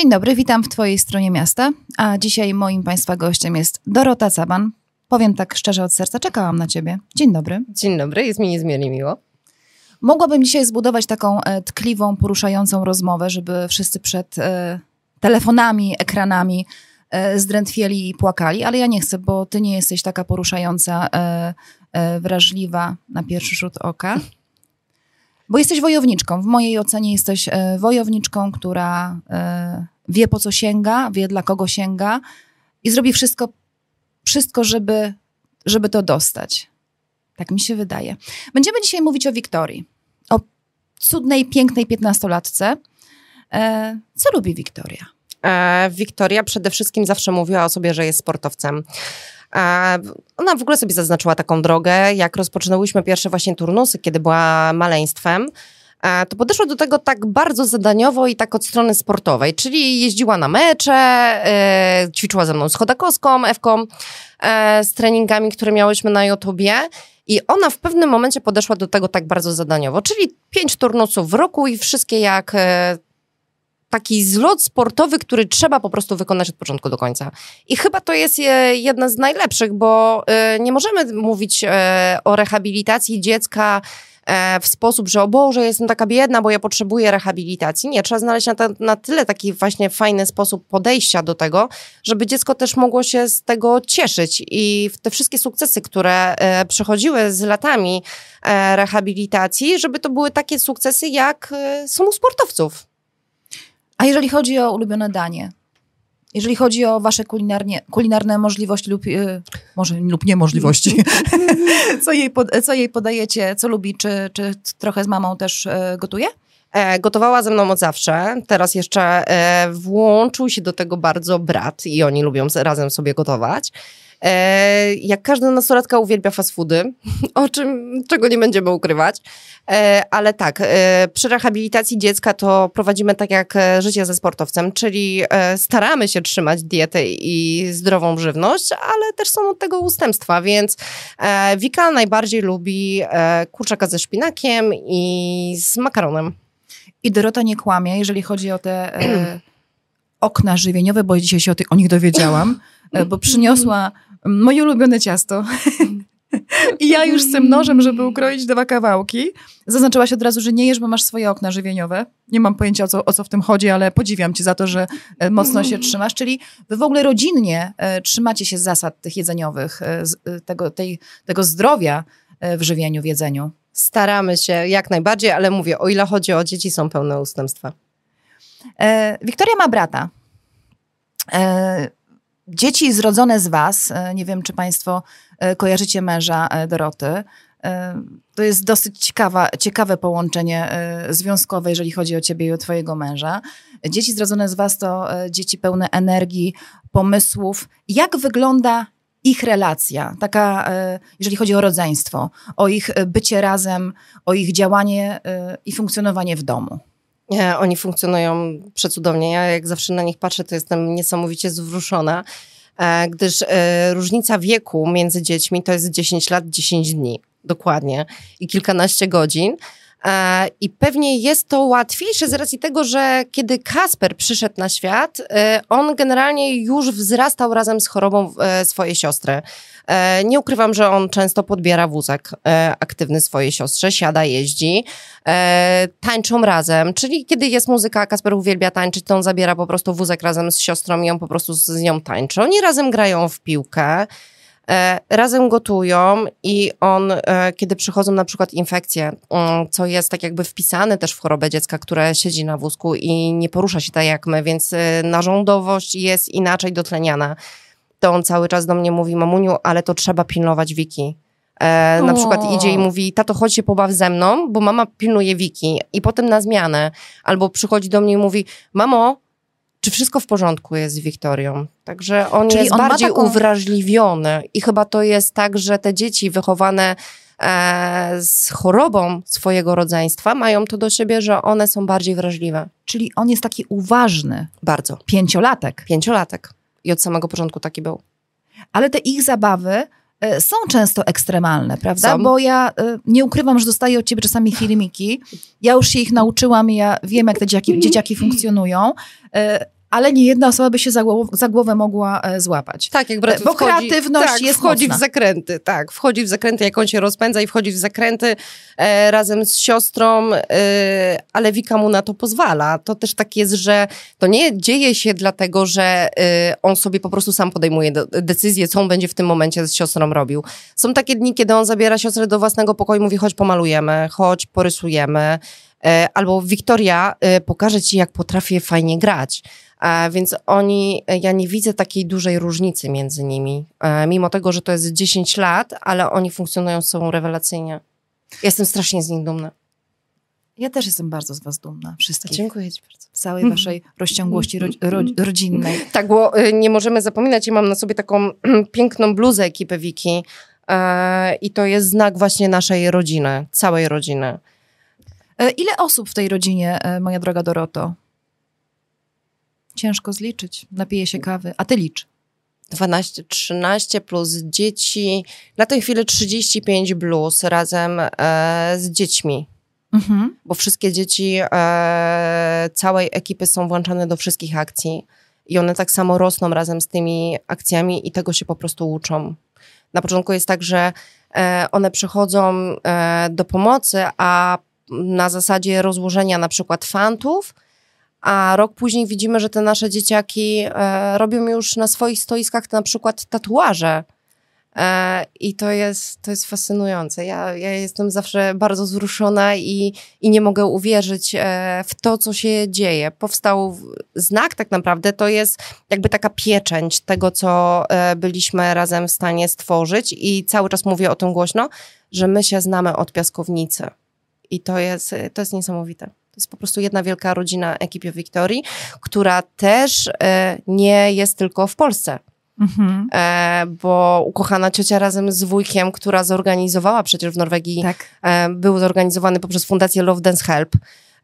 Dzień dobry, witam w Twojej stronie miasta, a dzisiaj moim Państwa gościem jest Dorota Caban. Powiem tak szczerze od serca, czekałam na Ciebie. Dzień dobry. Dzień dobry, jest mi niezmiernie miło. Mogłabym dzisiaj zbudować taką e, tkliwą, poruszającą rozmowę, żeby wszyscy przed e, telefonami, ekranami e, zdrętwieli i płakali, ale ja nie chcę, bo Ty nie jesteś taka poruszająca, e, e, wrażliwa na pierwszy rzut oka. Bo jesteś wojowniczką. W mojej ocenie jesteś e, wojowniczką, która e, wie po co sięga, wie dla kogo sięga i zrobi wszystko, wszystko żeby, żeby to dostać. Tak mi się wydaje. Będziemy dzisiaj mówić o Wiktorii. O cudnej, pięknej piętnastolatce. E, co lubi Wiktoria? Wiktoria przede wszystkim zawsze mówiła o sobie, że jest sportowcem. E, ona w ogóle sobie zaznaczyła taką drogę, jak rozpoczynałyśmy pierwsze właśnie turnusy, kiedy była maleństwem, e, to podeszła do tego tak bardzo zadaniowo i tak od strony sportowej, czyli jeździła na mecze, e, ćwiczyła ze mną z Chodakowską, Ewką, z treningami, które miałyśmy na YouTubie. I ona w pewnym momencie podeszła do tego tak bardzo zadaniowo, czyli pięć turnusów w roku i wszystkie jak taki zlot sportowy, który trzeba po prostu wykonać od początku do końca. I chyba to jest e, jedna z najlepszych, bo e, nie możemy mówić e, o rehabilitacji dziecka w sposób, że o Boże, jestem taka biedna, bo ja potrzebuję rehabilitacji. Nie, trzeba znaleźć na, na tyle taki właśnie fajny sposób podejścia do tego, żeby dziecko też mogło się z tego cieszyć. I te wszystkie sukcesy, które przechodziły z latami rehabilitacji, żeby to były takie sukcesy, jak są u sportowców. A jeżeli chodzi o ulubione danie, jeżeli chodzi o wasze kulinarnie, kulinarne możliwości lub yy, może lub niemożliwości, co, jej pod, co jej podajecie, co lubi, czy, czy trochę z mamą też yy, gotuje? E, gotowała ze mną od zawsze. Teraz jeszcze e, włączył się do tego bardzo brat i oni lubią razem sobie gotować. E, jak każda nastolatka uwielbia fast foody, o czym, czego nie będziemy ukrywać. E, ale tak, e, przy rehabilitacji dziecka to prowadzimy tak jak życie ze sportowcem, czyli staramy się trzymać dietę i zdrową żywność, ale też są od tego ustępstwa, więc Wika najbardziej lubi kurczaka ze szpinakiem i z makaronem. I Dorota nie kłamie, jeżeli chodzi o te e, okna żywieniowe, bo dzisiaj się o, ty, o nich dowiedziałam, e, bo przyniosła moje ulubione ciasto. I ja już z tym nożem, żeby ukroić dwa kawałki, zaznaczyłaś od razu, że nie jesz, bo masz swoje okna żywieniowe. Nie mam pojęcia, o co, o co w tym chodzi, ale podziwiam cię za to, że e, mocno się trzymasz. Czyli wy w ogóle rodzinnie e, trzymacie się zasad tych jedzeniowych, e, tego, tej, tego zdrowia w żywieniu, w jedzeniu. Staramy się jak najbardziej, ale mówię, o ile chodzi o dzieci, są pełne ustępstwa. Wiktoria ma brata. Dzieci zrodzone z Was, e, nie wiem czy Państwo e, kojarzycie męża e, Doroty, to jest dosyć ciekawa, ciekawe połączenie związkowe, jeżeli chodzi o ciebie i o twojego męża. Dzieci zrodzone z was to dzieci pełne energii, pomysłów. Jak wygląda ich relacja, taka, jeżeli chodzi o rodzeństwo, o ich bycie razem, o ich działanie i funkcjonowanie w domu? Oni funkcjonują przecudownie. Ja jak zawsze na nich patrzę, to jestem niesamowicie zwrócona, e, gdyż e, różnica wieku między dziećmi to jest 10 lat, 10 dni. Dokładnie. I kilkanaście godzin. E, I pewnie jest to łatwiejsze z racji tego, że kiedy Kasper przyszedł na świat, on generalnie już wzrastał razem z chorobą swojej siostry. E, nie ukrywam, że on często podbiera wózek e, aktywny swojej siostrze, siada, jeździ, e, tańczą razem, czyli kiedy jest muzyka, Kasper uwielbia tańczyć, to on zabiera po prostu wózek razem z siostrą i on po prostu z nią tańczy. Oni razem grają w piłkę, razem gotują i on, kiedy przychodzą na przykład infekcje, mm, co jest tak jakby wpisane też w chorobę dziecka, które siedzi na wózku i nie porusza się tak jak my, więc narządowość jest inaczej dotleniana to on cały czas do mnie mówi, mamuniu, ale to trzeba pilnować Wiki. E, na przykład idzie i mówi, tato chodź się pobaw ze mną, bo mama pilnuje Wiki i potem na zmianę. Albo przychodzi do mnie i mówi, mamo, czy wszystko w porządku jest z Wiktorią. Także on Czyli jest on bardziej taką- uwrażliwiony i chyba to jest tak, że te dzieci wychowane e, z chorobą swojego rodzeństwa mają to do siebie, że one są bardziej wrażliwe. Czyli on jest taki uważny, Bardzo. pięciolatek. Pięciolatek. I od samego początku taki był. Ale te ich zabawy są często ekstremalne, prawda? Są. Bo ja e, nie ukrywam, że dostaję od ciebie czasami filmiki. Ja już się ich nauczyłam i ja wiem, jak te dzieciaki, dzieciaki funkcjonują, e, ale nie jedna osoba by się za, głow- za głowę mogła e, złapać. Tak, jak brat Bo wchodzi, kreatywność tak, jest wchodzi mocna. w zakręty, tak, wchodzi w zakręty, jak on się rozpędza i wchodzi w zakręty e, razem z siostrą, e, ale Wika mu na to pozwala. To też tak jest, że to nie dzieje się dlatego, że e, on sobie po prostu sam podejmuje decyzję, co on będzie w tym momencie z siostrą robił. Są takie dni, kiedy on zabiera siostrę do własnego pokoju i mówi, chodź pomalujemy, chodź porysujemy, e, albo Wiktoria, e, pokażę ci, jak potrafię fajnie grać. Więc oni, ja nie widzę takiej dużej różnicy między nimi. E, Mimo tego, że to jest 10 lat, ale oni funkcjonują z sobą rewelacyjnie. Jestem strasznie z nich dumna. Ja też jestem bardzo z was dumna, wszystkich. Dziękuję Ci bardzo. Z całej waszej rozciągłości ro, ro, rodzinnej. Tak, bo y, nie możemy zapominać, ja mam na sobie taką piękną bluzę ekipy Wiki e, i to jest znak właśnie naszej rodziny, całej rodziny. E, Ile osób w tej rodzinie, e, moja droga Doroto? Ciężko zliczyć. Napiję się kawy. A ty licz. 12, 13 plus dzieci, na tę chwilę 35 plus razem e, z dziećmi. Mhm. bo wszystkie dzieci e, całej ekipy są włączane do wszystkich akcji i one tak samo rosną razem z tymi akcjami i tego się po prostu uczą. Na początku jest tak, że e, one przychodzą e, do pomocy, a na zasadzie rozłożenia na przykład fantów, a rok później widzimy, że te nasze dzieciaki e, robią już na swoich stoiskach na przykład tatuaże. E, I to jest, to jest fascynujące. Ja, ja jestem zawsze bardzo wzruszona i, i nie mogę uwierzyć e, w to, co się dzieje. Powstał znak tak naprawdę, to jest jakby taka pieczęć tego, co e, byliśmy razem w stanie stworzyć i cały czas mówię o tym głośno, że my się znamy od piaskownicy. I to jest, to jest niesamowite. To jest po prostu jedna wielka rodzina ekipy Wiktorii, która też e, nie jest tylko w Polsce Mhm. e, bo ukochana ciocia razem z wujkiem, która zorganizowała przecież w Norwegii, Tak. e, był zorganizowany poprzez Fundację Love Dance Help.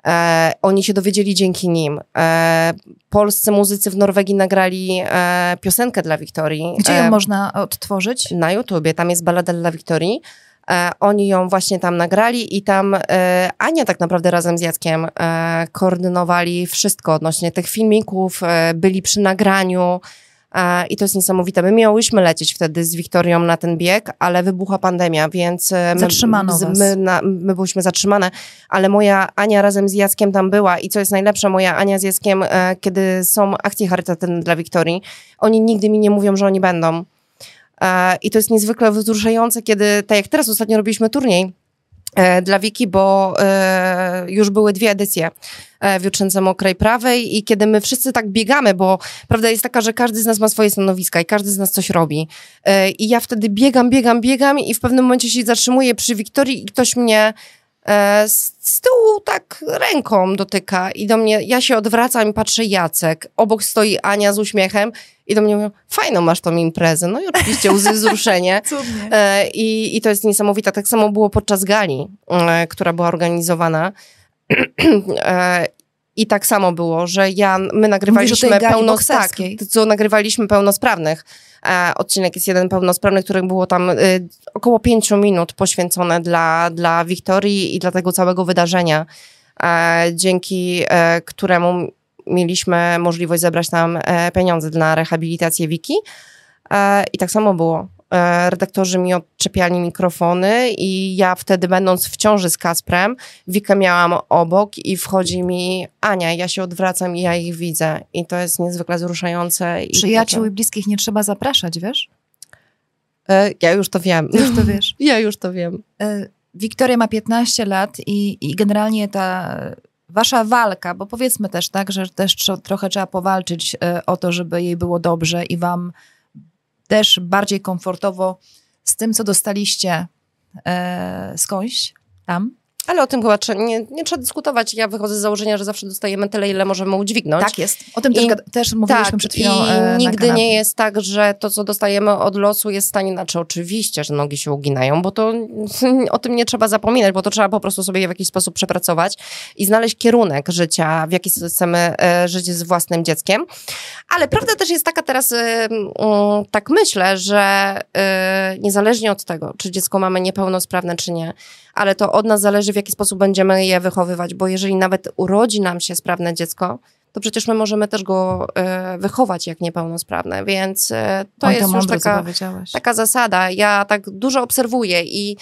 E, oni się dowiedzieli dzięki nim. E, polscy muzycy w Norwegii nagrali e, piosenkę dla Wiktorii. Gdzie ją można odtworzyć? na YouTubie, tam jest balada dla Wiktorii. E, oni ją właśnie tam nagrali i tam e, Ania tak naprawdę razem z Jackiem e, koordynowali wszystko odnośnie tych filmików, byli przy nagraniu i to jest niesamowite. My miałyśmy lecieć wtedy z Wiktorią na ten bieg, ale wybuchła pandemia, więc my, Zatrzymano z- my, na, my byłyśmy zatrzymane, ale moja Ania razem z Jackiem tam była i co jest najlepsze, moja Ania z Jackiem, kiedy są akcje charytatywne dla Wiktorii, oni nigdy mi nie mówią, że oni będą. E, I to jest niezwykle wzruszające, kiedy, tak jak teraz ostatnio robiliśmy turniej e, dla Wiki, bo e, już były dwie edycje w Jutrzence Mokrej Prawej i kiedy my wszyscy tak biegamy, bo prawda jest taka, że każdy z nas ma swoje stanowiska i każdy z nas coś robi. I ja wtedy biegam, biegam, biegam i w pewnym momencie się zatrzymuję przy Wiktorii i ktoś mnie z, z tyłu tak ręką dotyka i do mnie, ja się odwracam i patrzę Jacek, obok stoi Ania z uśmiechem i do mnie mówią, fajną masz tą imprezę. No i oczywiście łzy wzruszenie. E, I, I to jest niesamowite. Tak samo było podczas gali, e, która była organizowana. E, I tak samo było, że ja, my nagrywaliśmy pełno, tak, co nagrywaliśmy pełnosprawnych. E, odcinek jest jeden pełnosprawny, którym było tam około pięciu minut poświęcone dla, dla Wiktorii i dla tego całego wydarzenia, e, dzięki e, któremu mieliśmy możliwość zebrać tam e, pieniądze na rehabilitację Wiki. E, I tak samo było. E, Redaktorzy mi odczepiali mikrofony i ja wtedy będąc w ciąży z Kasprem, Wikę miałam obok i wchodzi mi Ania, ja się odwracam i ja ich widzę. I to jest niezwykle wzruszające. I Przyjaciół i bliskich nie trzeba zapraszać, wiesz? Ja już to wiem. Już to wiesz. Ja już to wiem. Wiktoria ma 15 lat i, i generalnie ta wasza walka, bo powiedzmy też tak, że też tro, trochę trzeba powalczyć e, o to, żeby jej było dobrze i wam też bardziej komfortowo z tym, co dostaliście e, skądś tam. Ale o tym chyba nie, nie trzeba dyskutować. Ja wychodzę z założenia, że zawsze dostajemy tyle, ile możemy udźwignąć. Tak jest. O tym I- też, też mówiliśmy tak, przed chwilą. I e, nigdy nie jest tak, że to, co dostajemy od losu, jest w stanie inaczej. Oczywiście, że nogi się uginają, bo to o tym nie trzeba zapominać, bo to trzeba po prostu sobie w jakiś sposób przepracować i znaleźć kierunek życia, w jaki chcemy e, żyć z własnym dzieckiem. Ale prawda też jest taka teraz, e, mm, tak myślę, że e, niezależnie od tego, czy dziecko mamy niepełnosprawne, czy nie, ale to od nas zależy, w jaki sposób będziemy je wychowywać, bo jeżeli nawet urodzi nam się sprawne dziecko, to przecież my możemy też go e, wychować jak niepełnosprawne, więc e, to Oj, jest już mądre, co taka, taka zasada. Ja tak dużo obserwuję i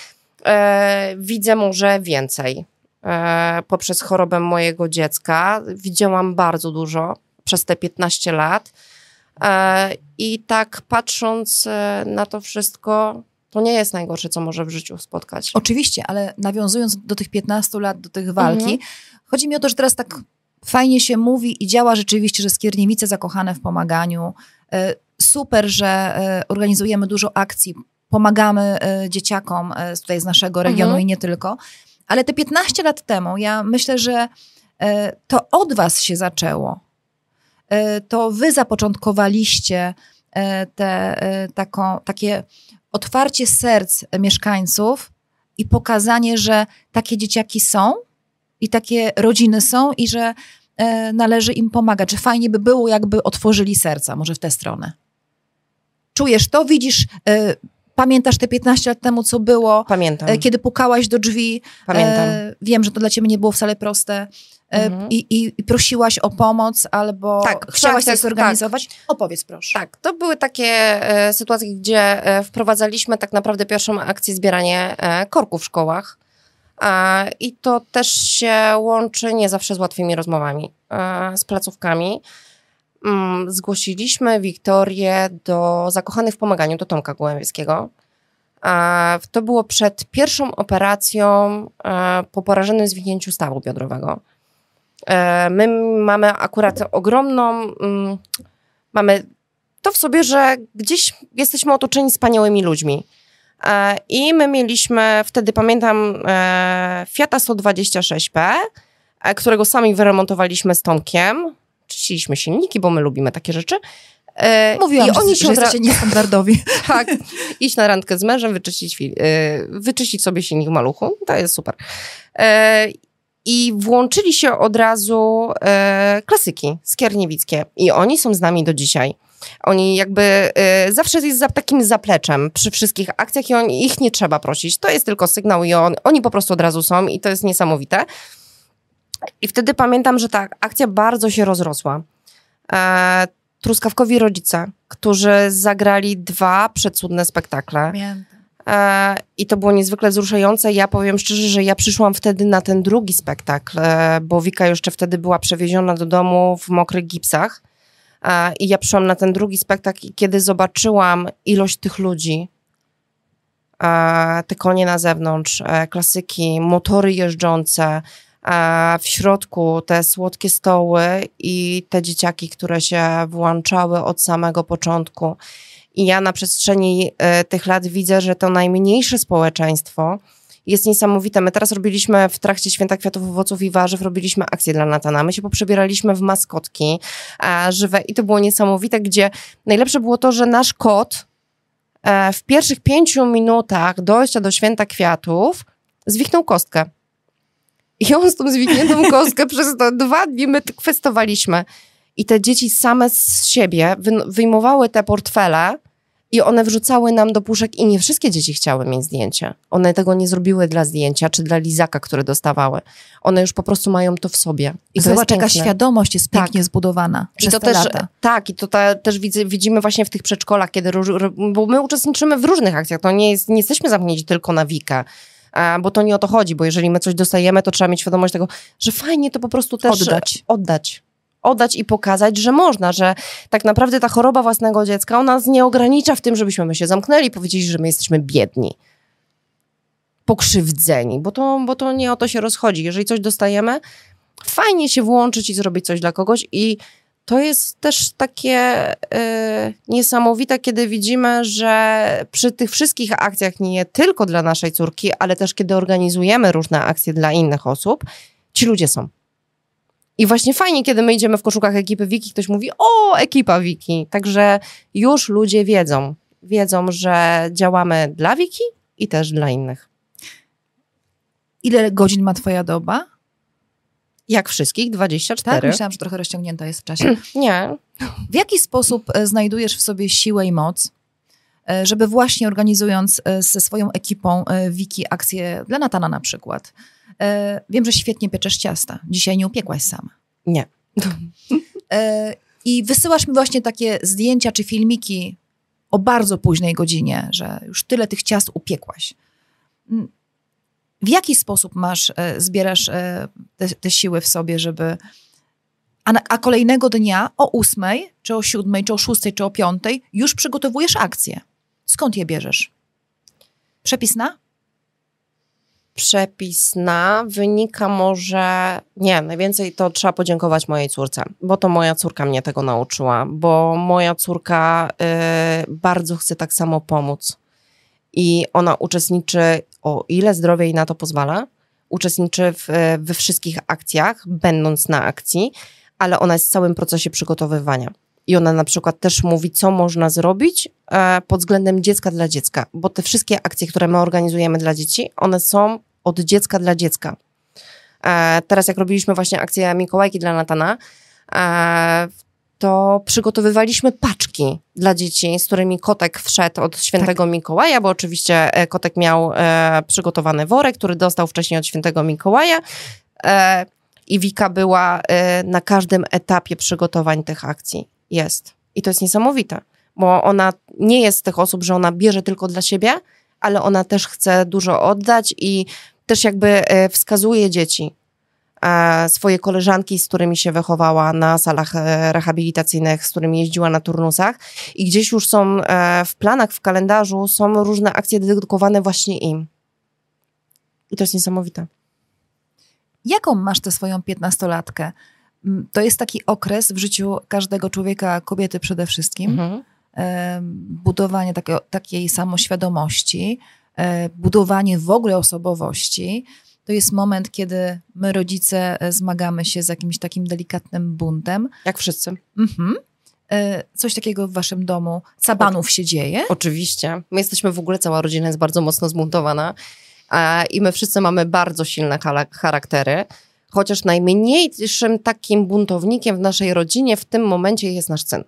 e, widzę może więcej poprzez chorobę mojego dziecka. Widziałam bardzo dużo przez te 15 lat i tak patrząc na to wszystko, to nie jest najgorsze, co może w życiu spotkać. Oczywiście, ale nawiązując do tych 15 lat, do tych walki, Mhm. chodzi mi o to, że teraz tak fajnie się mówi i działa rzeczywiście, że Skierniewice zakochane w pomaganiu. E, Super, że e, organizujemy dużo akcji, pomagamy e, dzieciakom z- tutaj z naszego regionu Mhm. i nie tylko. Ale te 15 lat temu, ja myślę, że to od was się zaczęło. To wy zapoczątkowaliście te, taką, takie otwarcie serc mieszkańców i pokazanie, że takie dzieciaki są i takie rodziny są i że e, należy im pomagać, że fajnie by było, jakby otworzyli serca, może w tę stronę. Czujesz to, widzisz, e, pamiętasz te 15 lat temu, co było, Pamiętam. e, kiedy pukałaś do drzwi. Pamiętam. E, wiem, że to dla ciebie nie było wcale proste. E, Mhm. i, i, I prosiłaś o pomoc albo Tak, chciałaś tak, coś zorganizować. Opowiedz proszę. Tak, to były takie e, sytuacje, gdzie e, wprowadzaliśmy tak naprawdę pierwszą akcję zbieranie e, korków w szkołach. I to też się łączy nie zawsze z łatwymi rozmowami, z placówkami. Mm, zgłosiliśmy Wiktorię do Zakochanych w Pomaganiu, do Tomka Gołębieskiego. E, to było przed pierwszą operacją e, po porażonym zwinięciu stawu biodrowego. E, my mamy akurat ogromną, mm, mamy to w sobie, że gdzieś jesteśmy otoczeni wspaniałymi ludźmi. E, I my mieliśmy, wtedy pamiętam, e, Fiata 126P, e, którego sami wyremontowaliśmy z Tomkiem. Czyściliśmy silniki, bo my lubimy takie rzeczy. E, Mówiłam, I że, oni że się odra- jesteście niestandardowi. tak, iść na randkę z mężem, wyczyścić, y, wyczyścić sobie silnik maluchu, to jest super. E, I włączyli się od razu e, klasyki skierniewickie i oni są z nami do dzisiaj. Oni jakby e, zawsze jest za takim zapleczem przy wszystkich akcjach i oni, ich nie trzeba prosić. To jest tylko sygnał i on, oni po prostu od razu są i to jest niesamowite. I wtedy pamiętam, że ta akcja bardzo się rozrosła. E, truskawkowi rodzice, którzy zagrali dwa przecudne spektakle. E, I to było niezwykle wzruszające. Ja powiem szczerze, że ja przyszłam wtedy na ten drugi spektakl, e, bo Wika jeszcze wtedy była przewieziona do domu w mokrych gipsach. E, I ja przyszłam na ten drugi spektakl, i kiedy zobaczyłam ilość tych ludzi, e, te konie na zewnątrz, e, klasyki, motory jeżdżące, w środku te słodkie stoły i te dzieciaki, które się włączały od samego początku. I ja na przestrzeni e, tych lat widzę, że to najmniejsze społeczeństwo jest niesamowite. My teraz robiliśmy w trakcie Święta Kwiatów, Owoców i Warzyw, robiliśmy akcję dla Natana. My się poprzebieraliśmy w maskotki e, żywe i to było niesamowite, gdzie najlepsze było to, że nasz kot e, w pierwszych pięciu minutach dojścia do Święta Kwiatów zwichnął kostkę. I on z tą zwikniętą kostkę przez to dwa dni my kwestowaliśmy. I te dzieci same z siebie wy- wyjmowały te portfele i one wrzucały nam do puszek i nie wszystkie dzieci chciały mieć zdjęcie. One tego nie zrobiły dla zdjęcia czy dla lizaka, które dostawały. One już po prostu mają to w sobie. I Zobacz, jaka świadomość jest Tak. pięknie zbudowana I przez to te też, lata. tak, i to ta, też widzimy właśnie w tych przedszkolach, kiedy, bo my uczestniczymy w różnych akcjach, to nie, jest, nie jesteśmy zamknięci tylko na Wikę, bo to nie o to chodzi, bo jeżeli my coś dostajemy, to trzeba mieć świadomość tego, że fajnie to po prostu też Oddać. oddać. Oddać i pokazać, że można, że tak naprawdę ta choroba własnego dziecka, ona nas nie ogranicza w tym, żebyśmy my się zamknęli i powiedzieli, że my jesteśmy biedni, pokrzywdzeni, bo to, bo to nie o to się rozchodzi. Jeżeli coś dostajemy, fajnie się włączyć i zrobić coś dla kogoś i to jest też takie y, niesamowite, kiedy widzimy, że przy tych wszystkich akcjach, nie tylko dla naszej córki, ale też kiedy organizujemy różne akcje dla innych osób, ci ludzie są. I właśnie fajnie, kiedy my idziemy w koszukach ekipy Wiki, ktoś mówi, o, ekipa Wiki. Także już ludzie wiedzą, wiedzą, że działamy dla Wiki i też dla innych. Ile godzin ma twoja doba? Jak wszystkich, 24. Tak, myślałam, że trochę rozciągnięta jest w czasie. Nie. W jaki sposób e, znajdujesz w sobie siłę i moc, e, żeby właśnie organizując e, ze swoją ekipą Wiki akcję dla Natana na przykład. Wiem, że świetnie pieczesz ciasta. Dzisiaj nie upiekłaś sama. Nie. I wysyłasz mi właśnie takie zdjęcia czy filmiki o bardzo późnej godzinie, że już tyle tych ciast upiekłaś. W jaki sposób masz, e, zbierasz e, te, te siły w sobie, żeby. A, na, a kolejnego dnia o ósmej, czy o siódmej, czy o szóstej, czy o piątej już przygotowujesz akcję. Skąd je bierzesz? Przepis na? Przepis na wynika może. Nie, najwięcej to trzeba podziękować mojej córce, bo to moja córka mnie tego nauczyła, bo moja córka y, bardzo chce tak samo pomóc i ona uczestniczy, o ile zdrowie jej na to pozwala, uczestniczy w, we wszystkich akcjach, będąc na akcji, ale ona jest w całym procesie przygotowywania. I ona na przykład też mówi, co można zrobić e, pod względem dziecka dla dziecka, bo te wszystkie akcje, które my organizujemy dla dzieci, one są od dziecka dla dziecka. E, teraz, jak robiliśmy właśnie akcję Mikołajki dla Natana, e, to przygotowywaliśmy paczki dla dzieci, z którymi kotek wszedł od świętego tak. Mikołaja, bo oczywiście e, kotek miał e, przygotowany worek, który dostał wcześniej od świętego Mikołaja. E, I Wika była e, na każdym etapie przygotowań tych akcji. Jest. I to jest niesamowite, bo ona nie jest z tych osób, że ona bierze tylko dla siebie, ale ona też chce dużo oddać i też jakby e, wskazuje dzieci swoje koleżanki, z którymi się wychowała na salach e, rehabilitacyjnych, z którymi jeździła na turnusach i gdzieś już są e, w planach, w kalendarzu są różne akcje dedykowane właśnie im. I to jest niesamowite. Jaką masz tę swoją piętnastolatkę? Mm, to jest taki okres w życiu każdego człowieka, kobiety przede wszystkim. Mhm. Budowanie takie, takiej samoświadomości, budowanie w ogóle osobowości to jest moment, kiedy my, rodzice, e, zmagamy się z jakimś takim delikatnym buntem. Jak wszyscy. Mhm. E, coś takiego w waszym domu, cabanów się dzieje? Oczywiście. My jesteśmy w ogóle, cała rodzina jest bardzo mocno zbuntowana i my wszyscy mamy bardzo silne charaktery. Chociaż najmniejszym takim buntownikiem w naszej rodzinie w tym momencie jest nasz syn.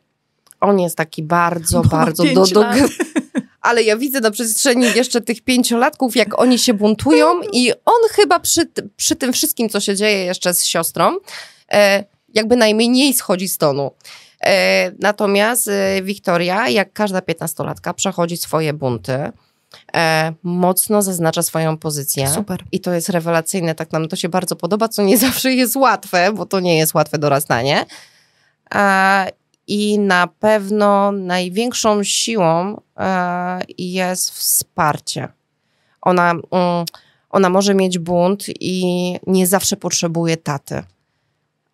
On jest taki bardzo, bardzo do, do, ale ja widzę na przestrzeni jeszcze tych pięciolatków, jak oni się buntują i on chyba przy, przy tym wszystkim, co się dzieje jeszcze z siostrą, e, jakby najmniej schodzi z tonu. E, natomiast e, Wiktoria, jak każda piętnastolatka, przechodzi swoje bunty. Mocno zaznacza swoją pozycję. Super. I to jest rewelacyjne, tak nam to się bardzo podoba, co nie zawsze jest łatwe, bo to nie jest łatwe dorastanie. I na pewno największą siłą e, jest wsparcie. Ona, mm, ona może mieć bunt i nie zawsze potrzebuje taty.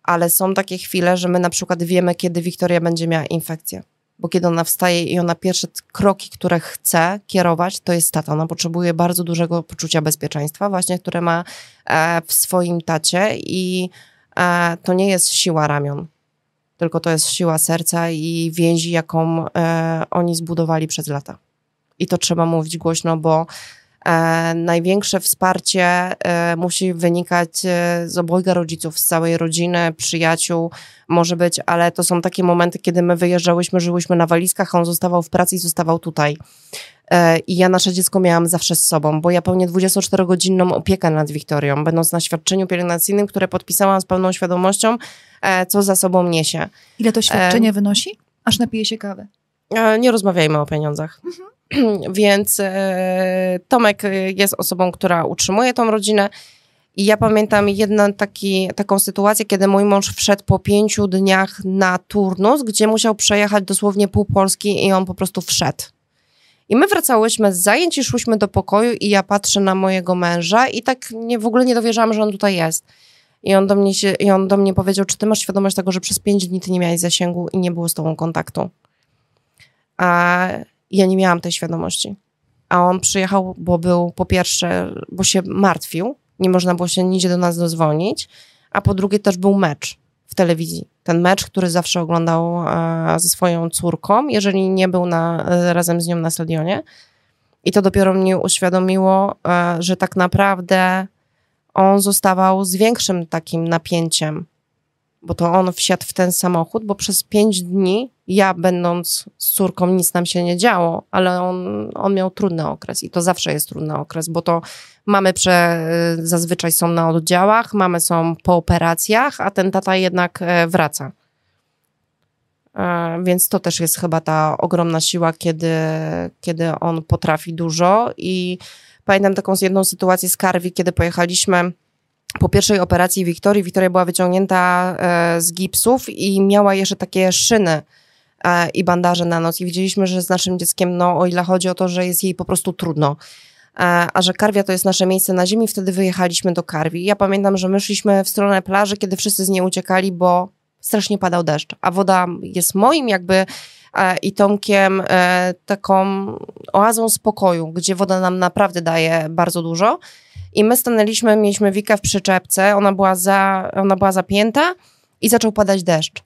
Ale są takie chwile, że my na przykład wiemy, kiedy Wiktoria będzie miała infekcję. Bo kiedy ona wstaje i ona pierwsze kroki, które chce kierować, to jest tata. Ona potrzebuje bardzo dużego poczucia bezpieczeństwa, właśnie, które ma e, w swoim tacie i e, to nie jest siła ramion tylko to jest siła serca i więzi, jaką e, oni zbudowali przez lata. I to trzeba mówić głośno, bo e, największe wsparcie e, musi wynikać e, z obojga rodziców, z całej rodziny, przyjaciół, może być, ale to są takie momenty, kiedy my wyjeżdżałyśmy, żyłyśmy na walizkach, on zostawał w pracy i zostawał tutaj. E, I ja nasze dziecko miałam zawsze z sobą, bo ja pełnię 24-godzinną opiekę nad Wiktorią, będąc na świadczeniu pielęgnacyjnym, które podpisałam z pełną świadomością, e, co za sobą niesie. Ile to świadczenie e... wynosi? Aż napije się kawy. E, nie rozmawiajmy o pieniądzach. Mhm. Więc e, Tomek jest osobą, która utrzymuje tą rodzinę. I ja pamiętam jedną taki, taką sytuację, kiedy mój mąż wszedł po pięciu dniach na turnus, gdzie musiał przejechać dosłownie pół Polski i on po prostu wszedł. I my wracałyśmy z zajęć i szłyśmy do pokoju i ja patrzę na mojego męża i tak nie, w ogóle nie dowierzałam, że on tutaj jest. I on, do mnie się, I on do mnie powiedział, czy ty masz świadomość tego, że przez pięć dni ty nie miałeś zasięgu i nie było z tobą kontaktu. A ja nie miałam tej świadomości. A on przyjechał, bo był po pierwsze, bo się martwił, nie można było się nigdzie do nas dozwonić, a po drugie też był mecz w telewizji. Ten mecz, który zawsze oglądał e, ze swoją córką, jeżeli nie był na, e, razem z nią na stadionie. I to dopiero mnie uświadomiło, e, że tak naprawdę on zostawał z większym takim napięciem, bo to on wsiadł w ten samochód, bo przez pięć dni ja będąc z córką nic nam się nie działo, ale on, on miał trudny okres i to zawsze jest trudny okres, bo to mamy prze, zazwyczaj są na oddziałach, mamy są po operacjach, a ten tata jednak e, wraca. E, więc to też jest chyba ta ogromna siła, kiedy, kiedy on potrafi dużo i pamiętam taką jedną sytuację z Karwi, kiedy pojechaliśmy po pierwszej operacji Wiktorii, Wiktoria była wyciągnięta e, z gipsów i miała jeszcze takie szyny e, i bandaże na noc. I widzieliśmy, że z naszym dzieckiem, no o ile chodzi o to, że jest jej po prostu trudno, e, a że Karwia to jest nasze miejsce na ziemi, wtedy wyjechaliśmy do Karwi. Ja pamiętam, że my szliśmy w stronę plaży, kiedy wszyscy z niej uciekali, bo strasznie padał deszcz, a woda jest moim jakby i Tomkiem taką oazą spokoju, gdzie woda nam naprawdę daje bardzo dużo. I my stanęliśmy, mieliśmy Wikę w przyczepce, ona była, za, ona była zapięta i zaczął padać deszcz.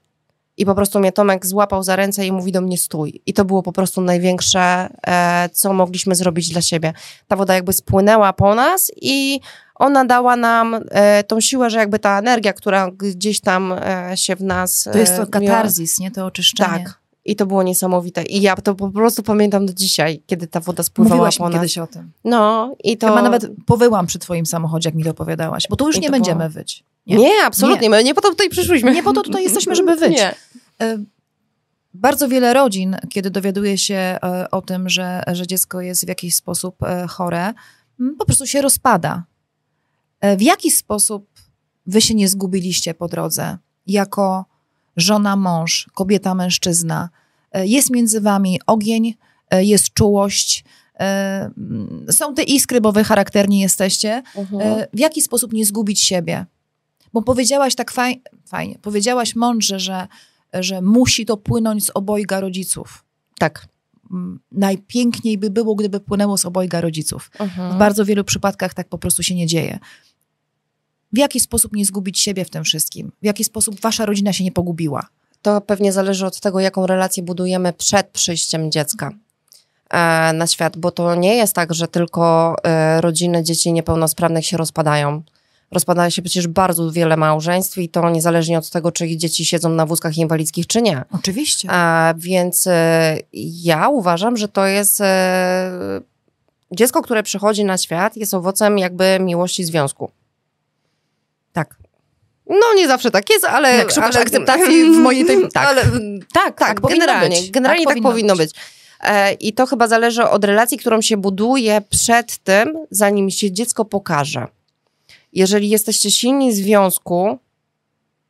I po prostu mnie Tomek złapał za ręce i mówi do mnie stój. I to było po prostu największe, e, co mogliśmy zrobić dla siebie. Ta woda jakby spłynęła po nas i ona dała nam e, tą siłę, że jakby ta energia, która gdzieś tam e, się w nas... to jest to katarzis, nie? To oczyszczenie. Tak. I to było niesamowite. I ja to po prostu pamiętam do dzisiaj, kiedy ta woda spływała Mówiłaś po nas. kiedyś o tym. No i to... Chyba nawet powyłam przy twoim samochodzie, jak mi to opowiadałaś, bo tu już I nie będziemy było- wyć. Nie, nie absolutnie. Nie. My nie po to tutaj przyszłyśmy. Nie po to tutaj jesteśmy, żeby wyć. Nie. E, Bardzo wiele rodzin, kiedy dowiaduje się e, o tym, że, że dziecko jest w jakiś sposób e, chore, m, po prostu się rozpada. W jaki sposób wy się nie zgubiliście po drodze? Jako żona, mąż, kobieta, mężczyzna. E, Jest między wami ogień, e, jest czułość, e, są te iskry, bo wy charakterni jesteście. Mhm. W jaki sposób nie zgubić siebie? Bo powiedziałaś tak faj, fajnie, powiedziałaś mądrze, że, że musi to płynąć z obojga rodziców. Tak. Najpiękniej by było, gdyby płynęło z obojga rodziców. W Mhm. bardzo wielu przypadkach tak po prostu się nie dzieje. W jaki sposób nie zgubić siebie w tym wszystkim? W jaki sposób wasza rodzina się nie pogubiła? To pewnie zależy od tego, jaką relację budujemy przed przyjściem dziecka e, na świat, bo to nie jest tak, że tylko e, rodziny dzieci niepełnosprawnych się rozpadają. Rozpada się przecież bardzo wiele małżeństw i to niezależnie od tego, czy ich dzieci siedzą na wózkach inwalidzkich, czy nie. Oczywiście. A, więc e, ja uważam, że to jest dziecko, które przychodzi na świat, jest owocem jakby miłości związku. Tak. No nie zawsze tak jest, ale... Jak szukasz ale, akceptacji w mojej tej- tak. Ale, Tak, tak, powinno generalnie, być. generalnie tak, powinno być. E, I to chyba zależy od relacji, którą się buduje przed tym, zanim się dziecko pokaże. Jeżeli jesteście silni w związku,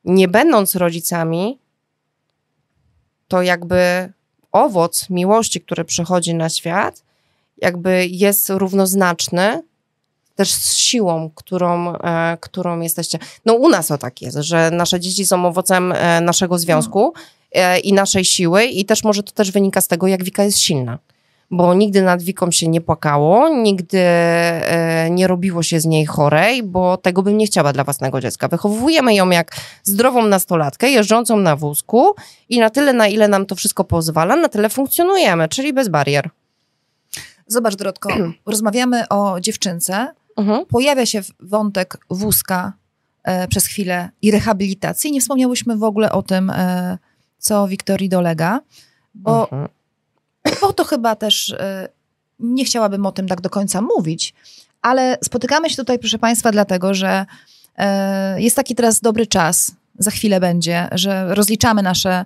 nie będąc rodzicami, to jakby owoc miłości, który przychodzi na świat, jakby jest równoznaczny też z siłą, którą, e, którą jesteście. No u nas to tak jest, że nasze dzieci są owocem e, naszego związku e, i naszej siły i też może to też wynika z tego, jak Wika jest silna. Bo nigdy nad Wiką się nie płakało, nigdy nie robiło się z niej chorej, bo tego bym nie chciała dla własnego dziecka. Wychowujemy ją jak zdrową nastolatkę, jeżdżącą na wózku i na tyle, na ile nam to wszystko pozwala, na tyle funkcjonujemy, czyli bez barier. Zobacz, Dorotko, rozmawiamy o dziewczynce, Mhm. pojawia się wątek wózka e, przez chwilę i rehabilitacji. Nie wspomniałyśmy w ogóle o tym, e, co Wiktorii dolega, bo, Mhm. bo to chyba też e, nie chciałabym o tym tak do końca mówić, ale spotykamy się tutaj, proszę Państwa, dlatego, że e, jest taki teraz dobry czas, za chwilę będzie, że rozliczamy nasze,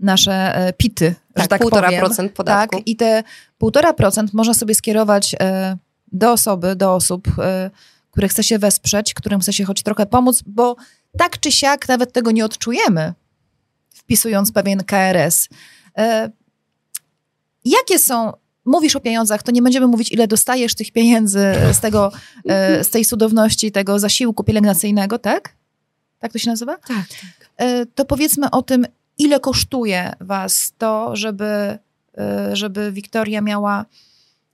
nasze e, pity, że Tak, tak półtora powiem. procent podatku. Tak, i te 1,5% można sobie skierować e, do osoby, do osób, e, które chce się wesprzeć, którym chce się choć trochę pomóc, bo tak czy siak nawet tego nie odczujemy, wpisując pewien KRS. E, Jakie są, mówisz o pieniądzach, to nie będziemy mówić, ile dostajesz tych pieniędzy z tego, e, z tej cudowności, tego zasiłku pielęgnacyjnego, tak? Tak to się nazywa? Tak. tak. To powiedzmy o tym, ile kosztuje was to, żeby, żeby Wiktoria miała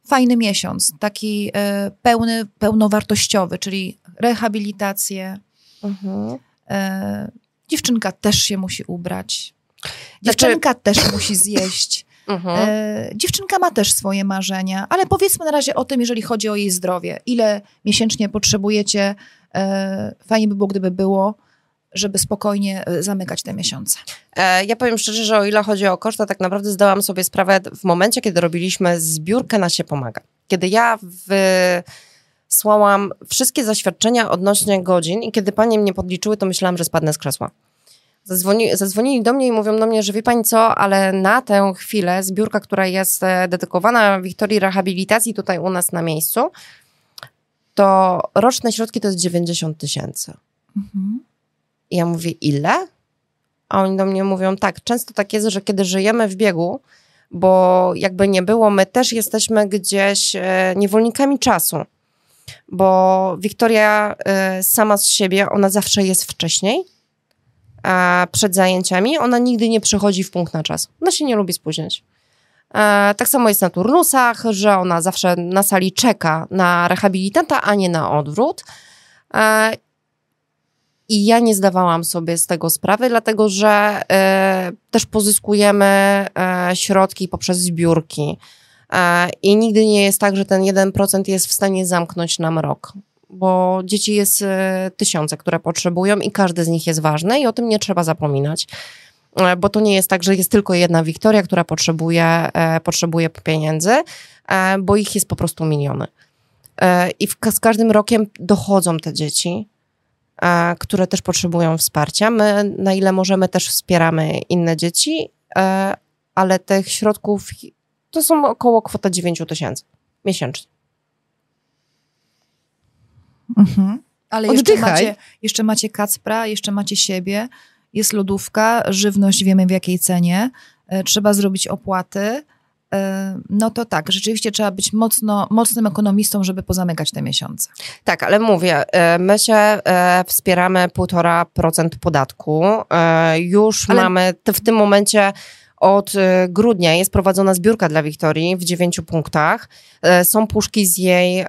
fajny miesiąc, taki e, pełny, pełnowartościowy, czyli rehabilitację. Mhm. Dziewczynka też się musi ubrać. Znaczy- Dziewczynka znaczy... też musi zjeść. Mhm. dziewczynka ma też swoje marzenia, ale powiedzmy na razie o tym, jeżeli chodzi o jej zdrowie. Ile miesięcznie potrzebujecie? fajnie by było, gdyby było żeby spokojnie e, zamykać te miesiące? E, ja powiem szczerze, że o ile chodzi o koszt, to tak naprawdę zdałam sobie sprawę w momencie, kiedy robiliśmy zbiórkę na się pomaga. Kiedy ja wysłałam wszystkie zaświadczenia odnośnie godzin i kiedy panie mnie podliczyły, to myślałam, że spadnę z krzesła. Zadzwoni, zadzwonili do mnie i mówią do mnie, że wie pani co, ale na tę chwilę zbiórka, która jest e, dedykowana Wiktorii Rehabilitacji tutaj u nas na miejscu, to roczne środki to jest 90 tysięcy. Mhm. I ja mówię, ile? A oni do mnie mówią, tak, często tak jest, że kiedy żyjemy w biegu, bo jakby nie było, my też jesteśmy gdzieś e, niewolnikami czasu. Bo Wiktoria e, sama z siebie, ona zawsze jest wcześniej, a przed zajęciami ona nigdy nie przychodzi w punkt na czas. Ona się nie lubi spóźniać. E, tak samo jest na turnusach, że ona zawsze na sali czeka na rehabilitanta, a nie na odwrót. I ja nie zdawałam sobie z tego sprawy, dlatego że y, też pozyskujemy y, środki poprzez zbiórki. Y, I nigdy nie jest tak, że ten 1% jest w stanie zamknąć nam rok, bo dzieci jest tysiące, które potrzebują i każdy z nich jest ważny i o tym nie trzeba zapominać. Bo to nie jest tak, że jest tylko jedna Wiktoria, która potrzebuje, potrzebuje pieniędzy, bo ich jest po prostu miliony. I w, z każdym rokiem dochodzą te dzieci które też potrzebują wsparcia. My, na ile możemy, też wspieramy inne dzieci, e, ale tych środków to są około kwota 9 tysięcy miesięcznie. Mhm. Ale jeszcze macie, jeszcze macie Kacpra, jeszcze macie siebie, jest lodówka, żywność wiemy w jakiej cenie, e, trzeba zrobić opłaty. E, no to tak, rzeczywiście trzeba być mocno, mocnym ekonomistą, żeby pozamykać te miesiące. Tak, ale mówię, e, my się e, wspieramy 1,5% podatku. Już ale... mamy w tym momencie od grudnia jest prowadzona zbiórka dla Wiktorii w dziewięciu punktach. Są puszki z jej,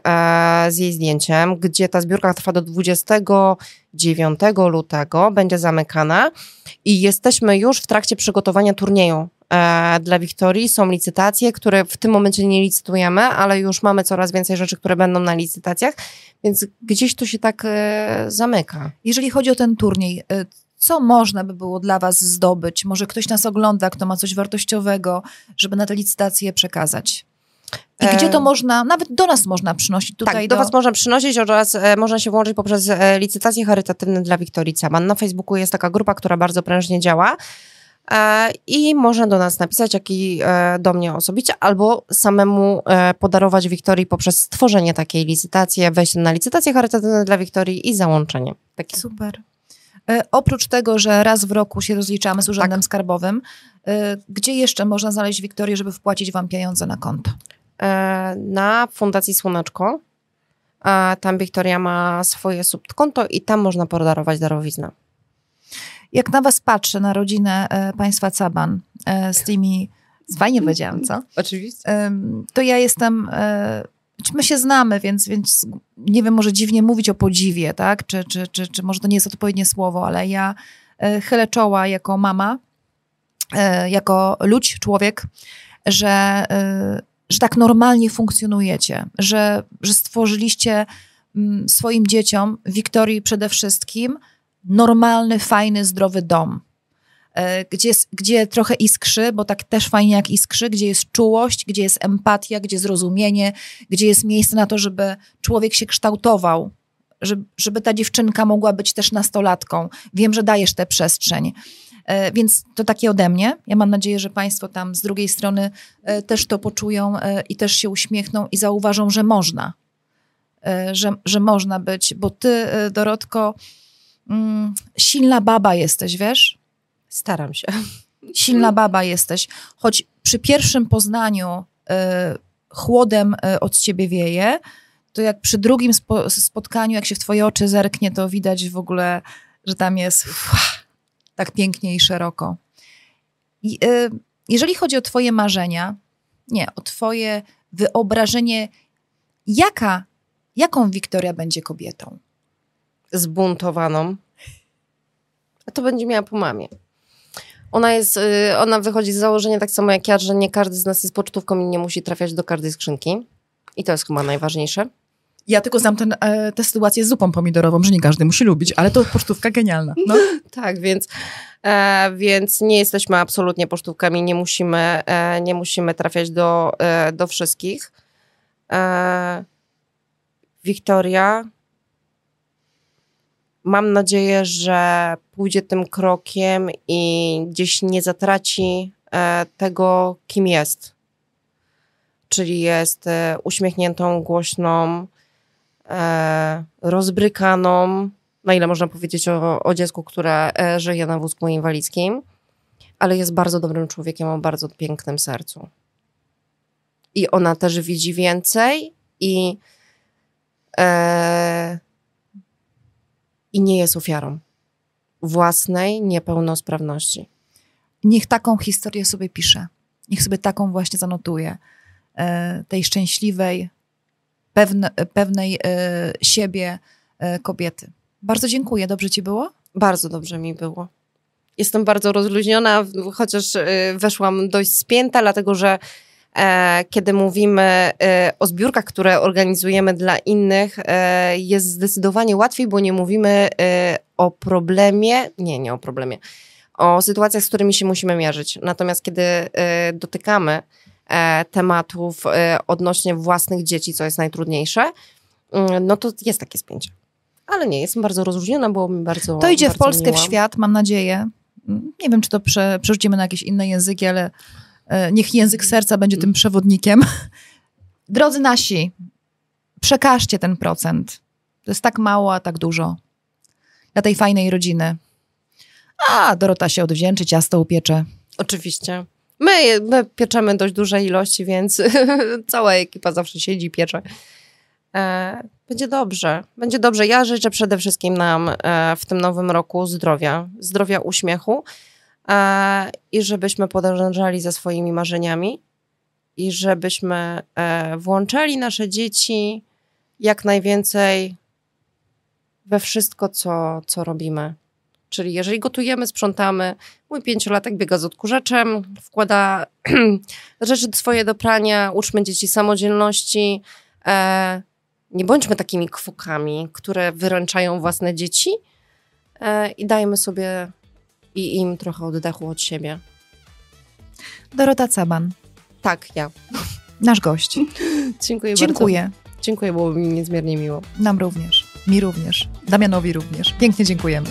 z jej zdjęciem, gdzie ta zbiórka trwa do 29 lutego, będzie zamykana i jesteśmy już w trakcie przygotowania turnieju E, dla Wiktorii. Są licytacje, które w tym momencie nie licytujemy, ale już mamy coraz więcej rzeczy, które będą na licytacjach, więc gdzieś to się tak e, zamyka. Jeżeli chodzi o ten turniej, e, co można by było dla Was zdobyć? Może ktoś nas ogląda, kto ma coś wartościowego, żeby na te licytacje przekazać? I gdzie to można, nawet do nas można przynosić tutaj? Tak, do, do was można przynosić oraz e, można się włączyć poprzez e, licytacje charytatywne dla Wiktorii Caban. Na Facebooku jest taka grupa, która bardzo prężnie działa. E, i można do nas napisać, jak i e, do mnie osobiście, albo samemu e, podarować Wiktorii poprzez stworzenie takiej licytacji, wejście na licytację charytatywną dla Wiktorii i załączenie. Takie. Super. Oprócz tego, że raz w roku się rozliczamy z Urzędem tak. Skarbowym, gdzie jeszcze można znaleźć Wiktorię, żeby wpłacić Wam pieniądze na konto? Na Fundacji Słoneczko. Tam Wiktoria ma swoje subkonto i tam można podarować darowiznę jak na was patrzę, na rodzinę e, państwa Caban e, z tymi, fajnie powiedziałam, co? Oczywiście. to ja jestem, e, my się znamy, więc, więc nie wiem, może dziwnie mówić o podziwie, tak? Czy, czy, czy, czy może to nie jest odpowiednie słowo, ale ja chylę czoła jako mama, jako ludź, człowiek, że, że tak normalnie funkcjonujecie, że, że stworzyliście mm, swoim dzieciom, Wiktorii przede wszystkim, normalny, fajny, zdrowy dom. E, gdzie, gdzie trochę iskrzy, bo tak też fajnie jak iskrzy, gdzie jest czułość, gdzie jest empatia, gdzie zrozumienie, gdzie jest miejsce na to, żeby człowiek się kształtował, żeby, żeby ta dziewczynka mogła być też nastolatką. Wiem, że dajesz tę przestrzeń. E, więc to takie ode mnie. Ja mam nadzieję, że Państwo tam z drugiej strony e, też to poczują i też się uśmiechną i zauważą, że można. Że, że można być, bo Ty, Dorotko, mm, silna baba jesteś, wiesz? Staram się. Silna baba jesteś. Choć przy pierwszym poznaniu y, chłodem y, od ciebie wieje, to jak przy drugim spo, spotkaniu, jak się w twoje oczy zerknie, to widać w ogóle, że tam jest uff, tak pięknie i szeroko. I, y, jeżeli chodzi o Twoje marzenia, nie, o Twoje wyobrażenie, jaka, jaką Wiktoria będzie kobietą? Zbuntowaną. A to będzie miała po mamie. Ona jest, y, ona wychodzi z założenia tak samo jak ja, że nie każdy z nas jest pocztówką i nie musi trafiać do każdej skrzynki. I to jest chyba najważniejsze. Ja tylko znam ten, e, tę sytuację z zupą pomidorową, że nie każdy musi lubić, ale to pocztówka genialna. No. tak, więc, e, więc nie jesteśmy absolutnie pocztówkami, nie musimy, e, nie musimy trafiać do, e, do wszystkich. E, Wiktoria, mam nadzieję, że pójdzie tym krokiem i gdzieś nie zatraci e, tego, kim jest. Czyli jest uśmiechniętą, głośną, e, rozbrykaną, na ile można powiedzieć o, o dziecku, które e, żyje na wózku inwalidzkim, ale jest bardzo dobrym człowiekiem o bardzo pięknym sercu. I ona też widzi więcej i, e, i nie jest ofiarą własnej niepełnosprawności. Niech taką historię sobie pisze. Niech sobie taką właśnie zanotuje. E, tej szczęśliwej, pewne, pewnej e, siebie e, kobiety. Bardzo dziękuję. Dobrze ci było? Bardzo dobrze mi było. Jestem bardzo rozluźniona, chociaż weszłam dość spięta, dlatego że kiedy mówimy e, o zbiórkach, które organizujemy dla innych, e, jest zdecydowanie łatwiej, bo nie mówimy o problemie, nie, nie o problemie, o sytuacjach, z którymi się musimy mierzyć. Natomiast kiedy dotykamy E, tematów e, odnośnie własnych dzieci, co jest najtrudniejsze, mm, no to jest takie spięcie. Ale nie, jestem bardzo rozróżniona, było mi bardzo. To idzie bardzo w Polskę, w świat, mam nadzieję. Nie wiem, czy to prze, przerzucimy na jakieś inne języki, ale e, niech język serca będzie tym przewodnikiem. Drodzy nasi, przekażcie ten procent. To jest tak mało, a tak dużo. Dla tej fajnej rodziny. A, Dorota się odwdzięczy, ciasto upiecze. Oczywiście. My, my pieczemy dość duże ilości, więc cała ekipa zawsze siedzi, piecze. E, będzie dobrze, będzie dobrze. Ja życzę przede wszystkim nam e, w tym nowym roku zdrowia, zdrowia, uśmiechu e, i żebyśmy podążali za swoimi marzeniami i żebyśmy e, włączali nasze dzieci jak najwięcej we wszystko, co, co robimy. Czyli jeżeli gotujemy, sprzątamy, mój pięciolatek biega z odkurzaczem, wkłada rzeczy swoje do prania, uczmy dzieci samodzielności. E, nie bądźmy takimi kwokami, które wyręczają własne dzieci e, i dajmy sobie i im trochę oddechu od siebie. Dorota Caban. Tak, ja. Nasz gość. Dziękuję, Dziękuję. bardzo. Dziękuję, było mi niezmiernie miło. Nam również. Mi również. Damianowi również. Pięknie dziękujemy.